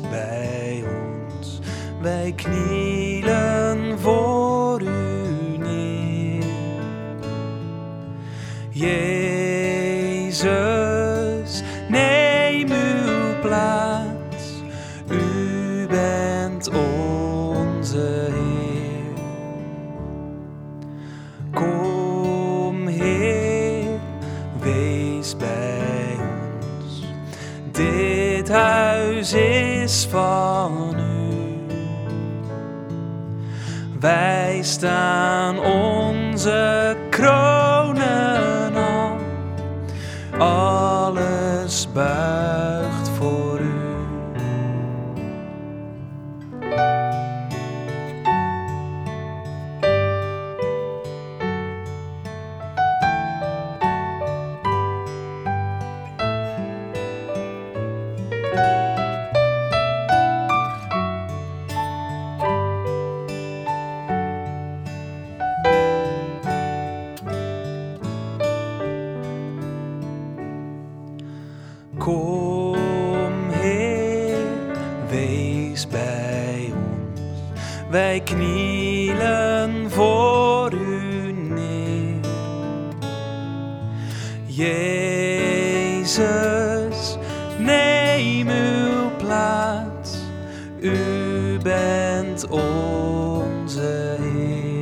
wees bij ons. Wij knielen voor u neer. Jezus, neem uw plaats. U bent onze Heer. Kom, Heer, wees bij ons. Dit huis is van u. Wij staan onze kronen af. Alles buigt Kom, Heer, wees bij ons. Wij knielen voor u neer. Jezus, neem plaats. U bent onze Heer.